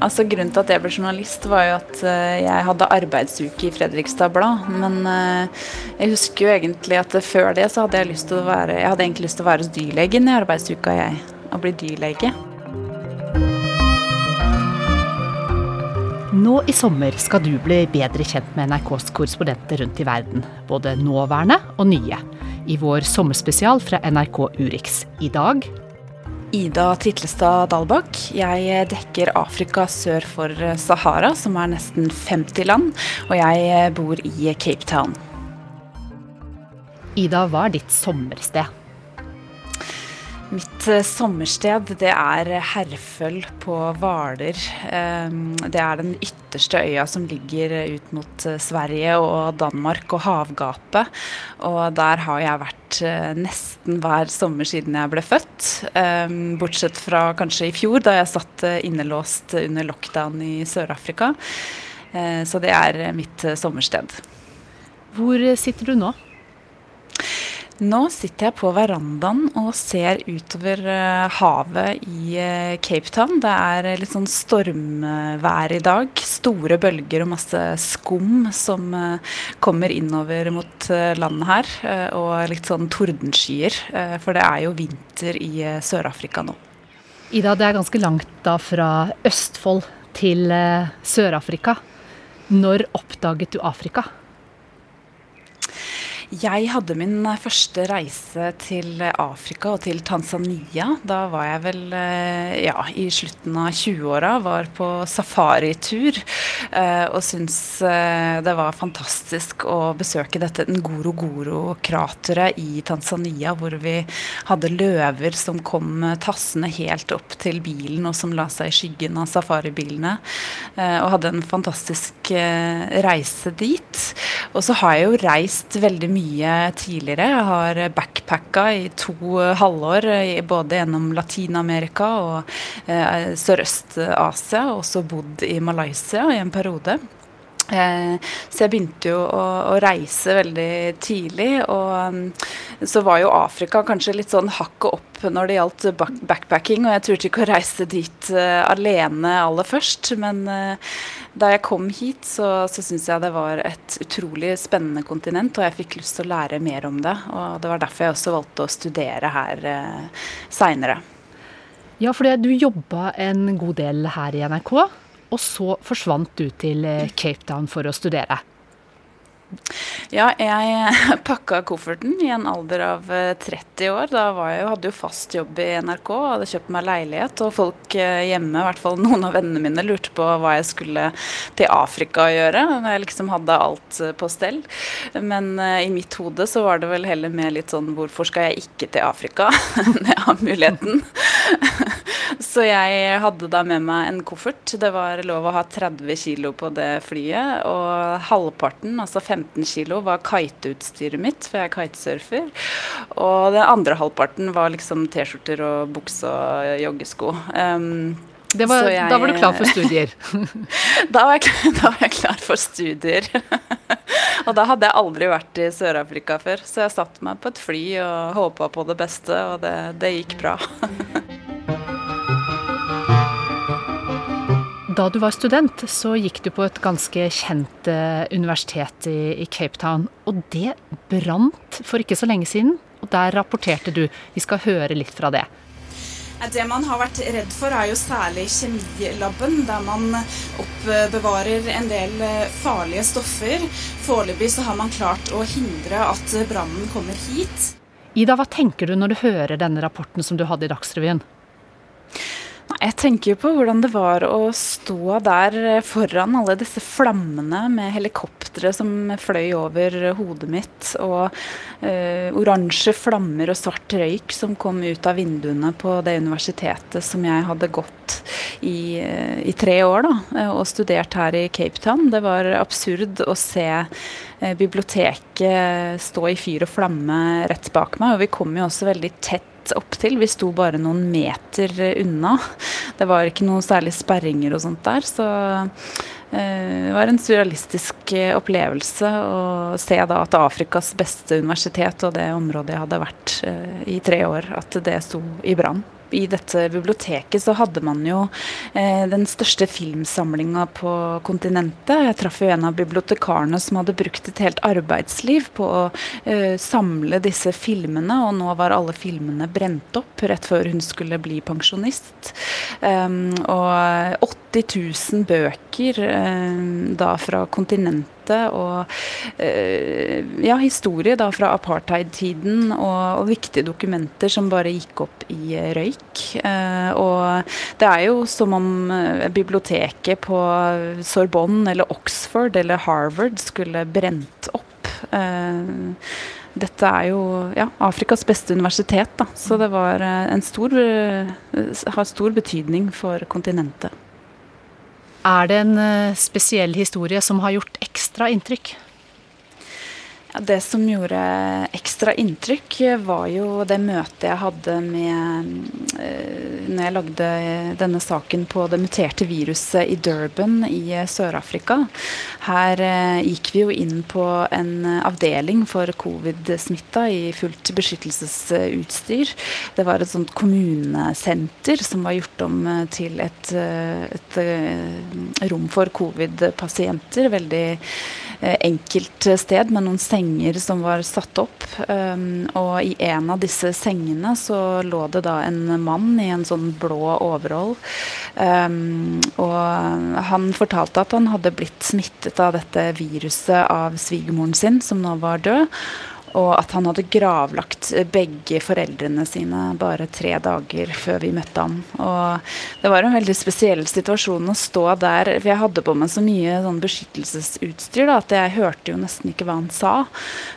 Altså Grunnen til at jeg ble journalist, var jo at eh, jeg hadde arbeidsuke i Fredrikstad Blad. Men eh, jeg husker jo egentlig at før det så hadde jeg lyst til å være Jeg hadde egentlig lyst til å være hos dyrlegen i arbeidsuka, jeg. Og bli dyrlege. Nå i sommer skal du bli bedre kjent med NRKs korrespondenter rundt i verden. Både nåværende og nye. I vår sommerspesial fra NRK Urix. I dag Ida Titlestad Dalbakk. Jeg dekker Afrika sør for Sahara, som er nesten 50 land, og jeg bor i Cape Town. Ida, hva er ditt sommersted? Mitt sommersted det er Herføl på Hvaler. Det er den ytterste øya som ligger ut mot Sverige og Danmark og havgapet. Og der har jeg vært nesten hver sommer siden jeg ble født. Bortsett fra kanskje i fjor, da jeg satt innelåst under lockdown i Sør-Afrika. Så det er mitt sommersted. Hvor sitter du nå? Nå sitter jeg på verandaen og ser utover havet i Cape Town. Det er litt sånn stormvær i dag. Store bølger og masse skum som kommer innover mot landet her. Og litt sånn tordenskyer, for det er jo vinter i Sør-Afrika nå. Ida, det er ganske langt da fra Østfold til Sør-Afrika. Når oppdaget du Afrika? Jeg hadde min første reise til Afrika og til Tanzania. Da var jeg vel ja, i slutten av 20-åra. Var på safaritur og syntes det var fantastisk å besøke dette Ngorogoro-krateret i Tanzania, hvor vi hadde løver som kom tassende helt opp til bilen, og som la seg i skyggen av safaribilene. Og hadde en fantastisk reise dit. Og så har jeg jo reist veldig mye mye tidligere. Jeg har backpacka i to halvår både gjennom Latin-Amerika og eh, Sørøst-Asia. Og også bodd i Malaysia i en periode. Eh, så jeg begynte jo å, å, reise veldig tidlig. Og um, så var jo Afrika kanskje litt sånn hakket opp når det gjaldt backpacking. Og jeg turte ikke å reise dit uh, alene aller først. Men uh, da jeg kom hit, så, så syns jeg det var et utrolig spennende kontinent. Og jeg fikk lyst til å lære mer om det. Og det var derfor jeg også valgte å studere her seinere. Ja, for du jobba en god del her i NRK. Og så forsvant du til Cape Town for å studere. Ja, jeg pakka kofferten i en alder av 30 år. Da jeg, hadde jo fast jobb i NRK hadde kjøpt meg leilighet. Og folk hjemme, i hvert fall noen av vennene mine, lurte på hva jeg skulle til Afrika å gjøre. Jeg liksom hadde alt på stell. Men i mitt hode så var det vel heller med litt sånn hvorfor skal jeg ikke til Afrika når jeg har muligheten? så jeg hadde da med meg en koffert. Det var lov å ha 30 kilo på det flyet. Og halvparten, altså 15 15 kilo var kiteutstyret mitt, for jeg er kitesurfer. Og den andre halvparten var liksom T-skjorter og bukse og joggesko. Um, var, jeg, da var du klar for studier? da, var jeg, da, var jeg, klar for studier. og da hadde jeg aldri vært i Sør-Afrika før, så jeg satte meg på et fly og håpa på det beste, og det, det gikk bra. Da du var student, så gikk du på et ganske kjent universitet i, Cape Town. Og det brant for ikke så lenge siden. Og der rapporterte du. Vi skal høre litt fra det. Det man har vært redd for, er jo særlig kjemilaben, der man oppbevarer en del farlige stoffer. Foreløpig så har man klart å hindre at brannen kommer hit. Ida, hva tenker du når du hører denne rapporten som du hadde i Dagsrevyen? Jeg tenker på hvordan det var å stå der foran alle disse flammene med helikoptre som fløy over hodet mitt, og øh, oransje flammer og svart røyk som kom ut av vinduene på det universitetet som jeg hadde gått i, i tre år da, og studert her i Cape Town. Det var absurd å se biblioteket stå i fyr og flamme rett bak meg, og vi kom jo også veldig tett opp til. Vi sto bare noen meter unna. Det var ikke noen særlig sperringer og sånt der. Så det var en surrealistisk opplevelse å se da at Afrikas beste universitet og det området jeg hadde vært i tre år, at det sto i brann. I dette biblioteket så hadde man jo eh, den største filmsamlinga på kontinentet. Jeg traff jo en av bibliotekarene som hadde brukt et helt arbeidsliv på å eh, samle disse filmene, og nå var alle filmene brent opp rett før hun skulle bli pensjonist. Um, og 80 000 bøker eh, da fra kontinentet og uh, ja, historie da fra apartheid-tiden og, og, viktige dokumenter som bare gikk opp i røyk. Uh, og det er jo som om biblioteket på Sorbonne eller Oxford eller Harvard skulle brent opp. Dette er jo ja, Afrikas beste universitet, da. så det var eh, en stor, eh, har stor betydning for kontinentet. Er det en eh, spesiell historie som har gjort ekstra inntrykk? Det som gjorde ekstra inntrykk, var jo det møtet jeg hadde med eh, Når jeg lagde denne saken på det muterte viruset i Durban i Sør-Afrika. Her eh, gikk vi jo inn på en avdeling for covid-smitta i fullt beskyttelsesutstyr. Det var et sånt kommunesenter som var gjort om til et, et rom for covid-pasienter. Veldig enkelt sted med noen senger senger som var satt opp. Um, og i en av disse sengene så lå det da en mann i en sånn blå overhold. Um, og han fortalte at han hadde blitt smittet av dette viruset av svigermoren sin, som nå var død. Og at han hadde gravlagt begge foreldrene sine bare tre dager før vi møtte ham. Og det var en veldig spesiell situasjon å stå der. For jeg hadde på meg så mye sånn beskyttelsesutstyr da, at jeg hørte jo nesten ikke hva han sa.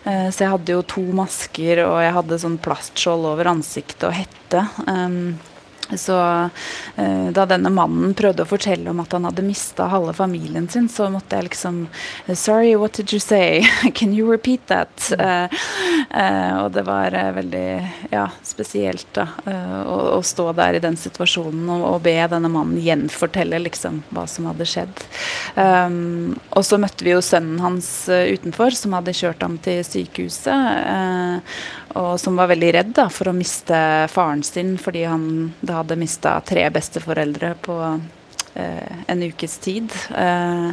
Eh, så jeg hadde jo to masker, og jeg hadde sånn plastskjold over ansiktet og hette. Så eh, da denne mannen prøvde å fortelle om at han hadde mista halve familien sin, så måtte jeg liksom Sorry, what did you say? Can you repeat that? Eh, eh, og det var eh, veldig ja, spesielt da, eh, å, å, stå der i den situasjonen og, og, be denne mannen gjenfortelle liksom hva som hadde skjedd. Um, og så møtte vi jo sønnen hans utenfor, som hadde kjørt ham til sykehuset. Og som var veldig redd da, for å miste faren sin fordi han da hadde mista tre besteforeldre på eh, en ukes tid. Eh,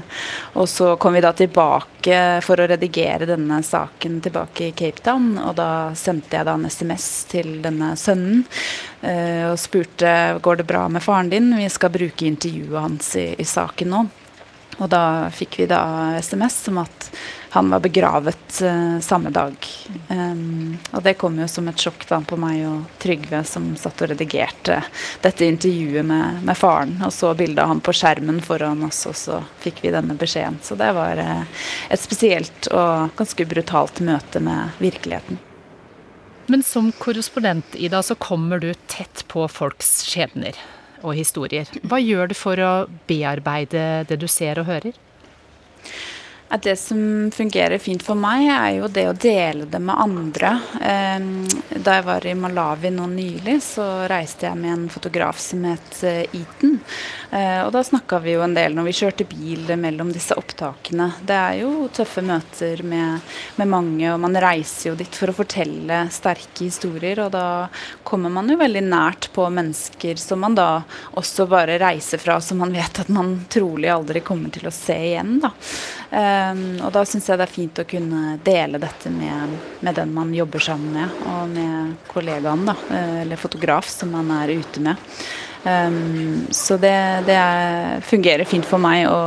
og så kom vi da tilbake for å redigere denne saken tilbake i Cape Town. Og da sendte jeg da en SMS til denne sønnen eh, og spurte går det bra med faren din. Vi skal bruke intervjuet hans i, i saken nå. Og da fikk vi da SMS om at han var begravet uh, samme dag. Um, og det kom jo som et sjokk da på meg og Trygve som satt og redigerte dette intervjuet med, med faren. Og så bildet av han på skjermen foran oss, og så fikk vi denne beskjeden. Så det var uh, et spesielt og ganske brutalt møte med virkeligheten. Men som korrespondent, Ida, så kommer du tett på folks skjebner og historier. Hva gjør du for å bearbeide det du ser og hører? At det som fungerer fint for meg, er jo det å dele det med andre. Da jeg var i Malawi nå nylig, så reiste jeg med en fotograf som het eh, Eaton. Eh, og da snakka vi jo en del når vi kjørte bil mellom disse opptakene. Det er jo tøffe møter med, med mange, og man reiser jo dit for å fortelle sterke historier. Og da kommer man jo veldig nært på mennesker som man da også bare reiser fra, som man vet at man trolig aldri kommer til å se igjen. da. Um, og da syns jeg det er fint å kunne dele dette med, med, den man jobber sammen med, og med kollegaen, da, eh, eller fotograf som man er ute med. Um, så det, det er, fungerer fint for meg å,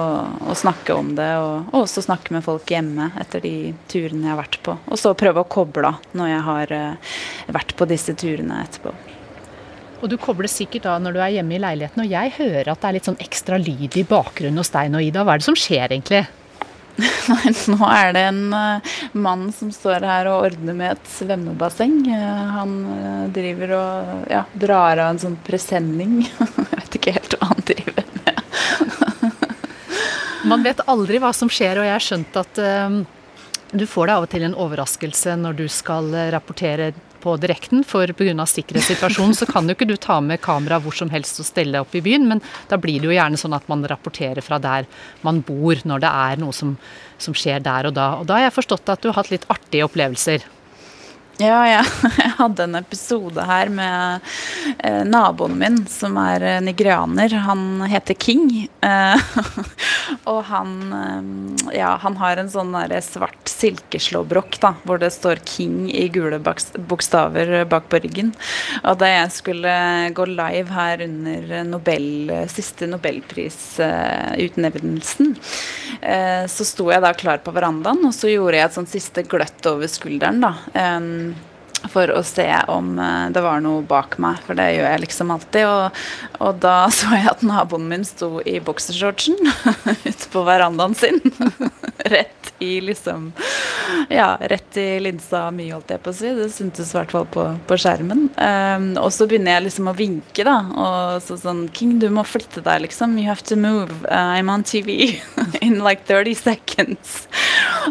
å snakke om det, og, og, også snakke med folk hjemme etter de turene jeg har vært på. Og så prøve å koble av når jeg har uh, vært på disse turene etterpå. Og du kobler sikkert av når du er hjemme i leiligheten, og jeg hører at det er litt sånn ekstra lyd i bakgrunnen hos deg nå, Ida. Hva er det som skjer egentlig? Nei, nå er det en uh, mann som står her og ordner med et svømmebasseng. Uh, han uh, driver og ja, drar av en sånn presenning. Jeg vet ikke helt hva han driver med. Man vet aldri hva som skjer, og jeg har skjønt at du får deg av og til en overraskelse når du skal rapportere på direkten, for pga. sikkerhetssituasjonen så kan jo ikke du ta med kamera hvor som helst og stelle opp i byen, men da blir det jo gjerne sånn at man rapporterer fra der man bor når det er noe som, som skjer der og da. Og da har jeg forstått at du har hatt litt artige opplevelser. Ja, ja, jeg hadde en episode her med eh, naboen min, som er eh, nigerianer. Han heter King. Eh, og han eh, Ja, han har en sånn der svart silkeslåbrok da, hvor det står King i gule bokstaver bak på ryggen. Og da jeg skulle gå live her under Nobel, siste nobelprisutnevnelsen, eh, så sto jeg da klar på verandaen, og så gjorde jeg et sånn siste gløtt over skulderen. da. For å se om eh, det var noe bak meg, for det gjør jeg liksom alltid. Og, og da så jeg at naboen min sto i boksershortsen ute på verandaen sin. Rett i liksom Ja, rett i linsa mi, holdt jeg på å si. Det syntes i hvert fall på, på skjermen. Um, og så begynner jeg liksom å vinke, da. Og så sånn King, du må flytte deg, liksom. You have to move. Uh, I'm on TV in like 30 seconds.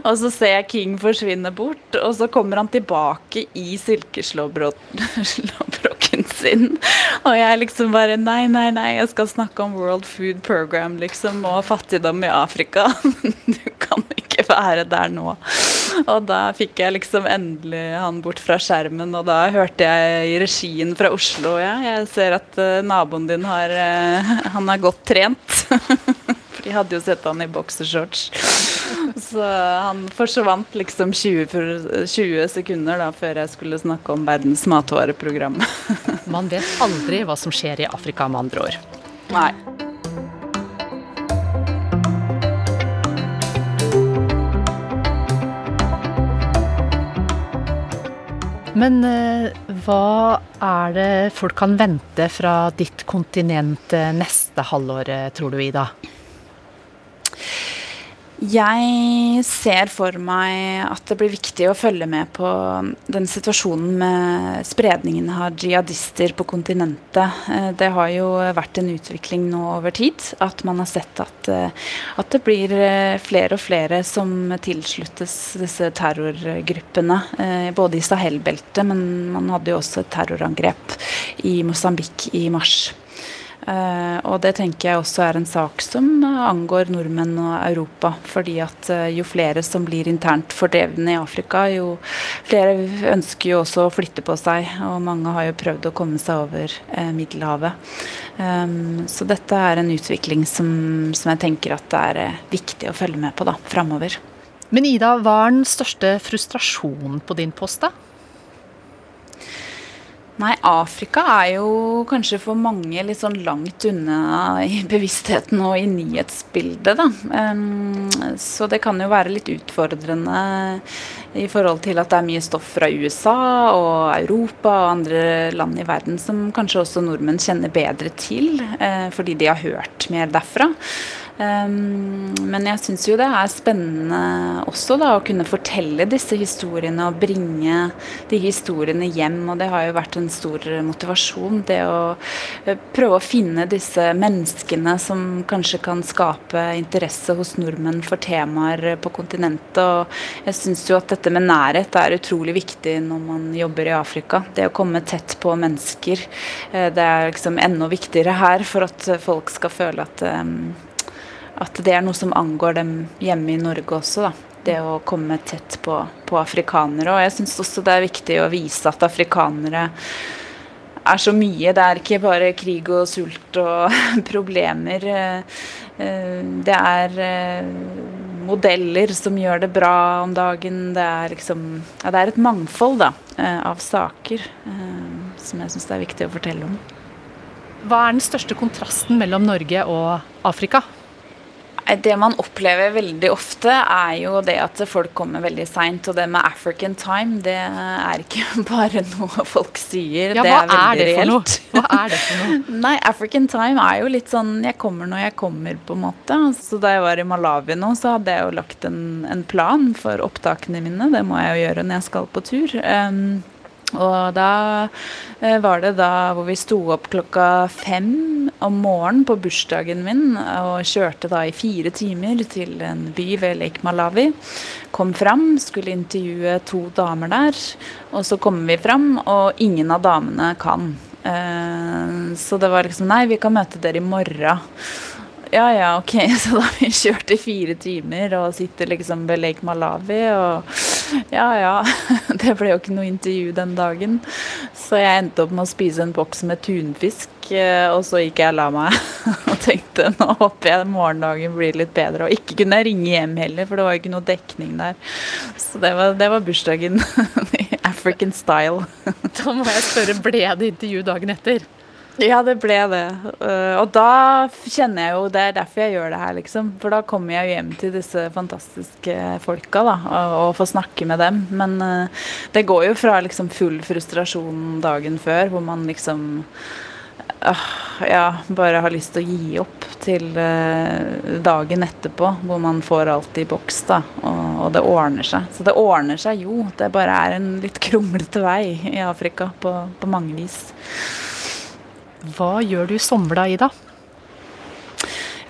Og så ser jeg King forsvinne bort, og så kommer han tilbake i silkeslåbroken sin. Og jeg liksom bare Nei, nei, nei, jeg skal snakke om World Food Program, liksom, og fattigdom i Afrika. Du kan ikke være der nå. Og da fikk jeg liksom endelig han bort fra skjermen, og da hørte jeg i regien fra Oslo ja, jeg ser at uh, naboen din har uh, Han er godt trent. For de hadde jo sett han i boksershorts. Så han forsvant liksom 20, 20 sekunder da, før jeg skulle snakke om Verdens matvareprogram. Man vet aldri hva som skjer i Afrika, med andre ord. Nei. Men eh, hva er det folk kan vente fra ditt kontinent eh, neste halvår, tror du, Ida? Jeg ser for meg at det blir viktig å følge med på den situasjonen med spredningen av jihadister på kontinentet. Eh, det har jo vært en utvikling nå over tid. At man har sett at, eh, at det blir eh, flere og flere som tilsluttes disse terrorgruppene. Både i Sahel-beltet, men man hadde jo også et terrorangrep i Mosambik i mars. Uh, og det tenker jeg også er en sak som angår nordmenn og Europa. Fordi at uh, jo flere som blir internt fordrevne i Afrika, jo flere ønsker jo også å flytte på seg. Og mange har jo prøvd å komme seg over uh, Middelhavet. Um, så dette er en utvikling som, som, jeg tenker at det er viktig å følge med på da, framover. Men Ida, hva er den største frustrasjonen på din post, da? Nei, Afrika er jo kanskje for mange litt sånn langt unna i bevisstheten og i nyhetsbildet, da. Så det kan jo være litt utfordrende i forhold til at det er mye stoff fra USA og Europa og andre land i verden som kanskje også nordmenn kjenner bedre til, uh, fordi de har hørt mer derfra. Um, men jeg syns jo det er spennende også da, å kunne fortelle disse historiene og bringe de historiene hjem. Og det har jo vært en stor motivasjon. Det å uh, prøve å finne disse menneskene som kanskje kan skape interesse hos nordmenn for temaer på kontinentet. Og jeg syns jo at dette med nærhet er utrolig viktig når man jobber i Afrika. Det å komme tett på mennesker. Uh, det er liksom enda viktigere her for at folk skal føle at um, at det er noe som angår dem hjemme i Norge også. da. Det å komme tett på, på afrikanere. Og jeg syns også det er viktig å vise at afrikanere er så mye. Det er ikke bare krig og sult og problemer. Det er eh, modeller som gjør det bra om dagen. Det er, liksom, ja, det er et mangfold da, eh, av saker eh, som jeg syns det er viktig å fortelle om. Hva er den største kontrasten mellom Norge og Afrika? Det man opplever veldig ofte, er jo det at folk kommer veldig seint. Og det med African time, det er ikke bare noe folk sier. Ja, det er veldig er det reelt. Hva er det for noe? Nei, African time er jo litt sånn jeg kommer når jeg kommer, på en måte. Så da jeg var i Malawi nå, så hadde jeg jo lagt en, en plan for opptakene mine. Det må jeg jo gjøre når jeg skal på tur. Um, og da eh, var det da hvor vi sto opp klokka fem om morgenen på bursdagen min og kjørte da i fire timer til en by ved Lake Malawi. Kom fram, skulle intervjue to damer der. Og så kommer vi fram, og ingen av damene kan. Eh, så det var liksom Nei, vi kan møte dere i morgen. Ja ja, ok. Så da har vi kjørt i fire timer og sitter liksom ved Lake Malawi og Ja ja, det ble jo ikke noe intervju den dagen. Så jeg endte opp med å spise en boks med tunfisk, og så gikk jeg og la meg og tenkte nå håper jeg morgendagen blir litt bedre. Og ikke kunne jeg ringe hjem heller, for det var jo ikke noe dekning der. Så det var, det var bursdagen i African style. Da må jeg spørre, ble det intervju dagen etter? Ja, det ble det. Uh, og da kjenner jeg jo Det er derfor jeg gjør det her, liksom. For da kommer jeg jo hjem til disse fantastiske folka, da, og, og får snakke med dem. Men uh, det går jo fra liksom full frustrasjon dagen før, hvor man liksom ja, bare har lyst til å gi opp, til dagen etterpå, hvor man får alt i boks, da. Og det ordner seg. Så det ordner seg jo. Det bare er en litt kronglete vei i Afrika på, på mange vis. Hva gjør du somla i, da?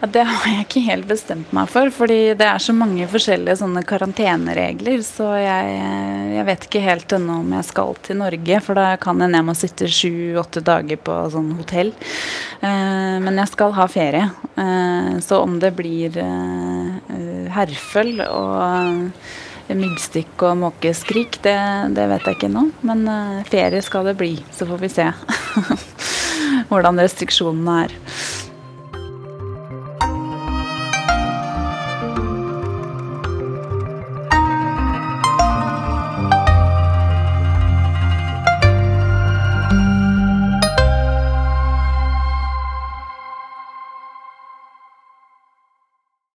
Ja, Det har jeg ikke helt bestemt meg for, fordi det er så mange forskjellige sånne karanteneregler. Så jeg, jeg vet ikke helt ennå om jeg skal til Norge, for da kan hende jeg må sitte sju-åtte dager på sånn hotell. Eh, men jeg skal ha ferie. Eh, så om det blir eh, herføl og myggstikk og måkeskrik, det, det, vet jeg ikke ennå. Men uh, ferie skal det bli, så får vi se. hvordan restriksjonene er.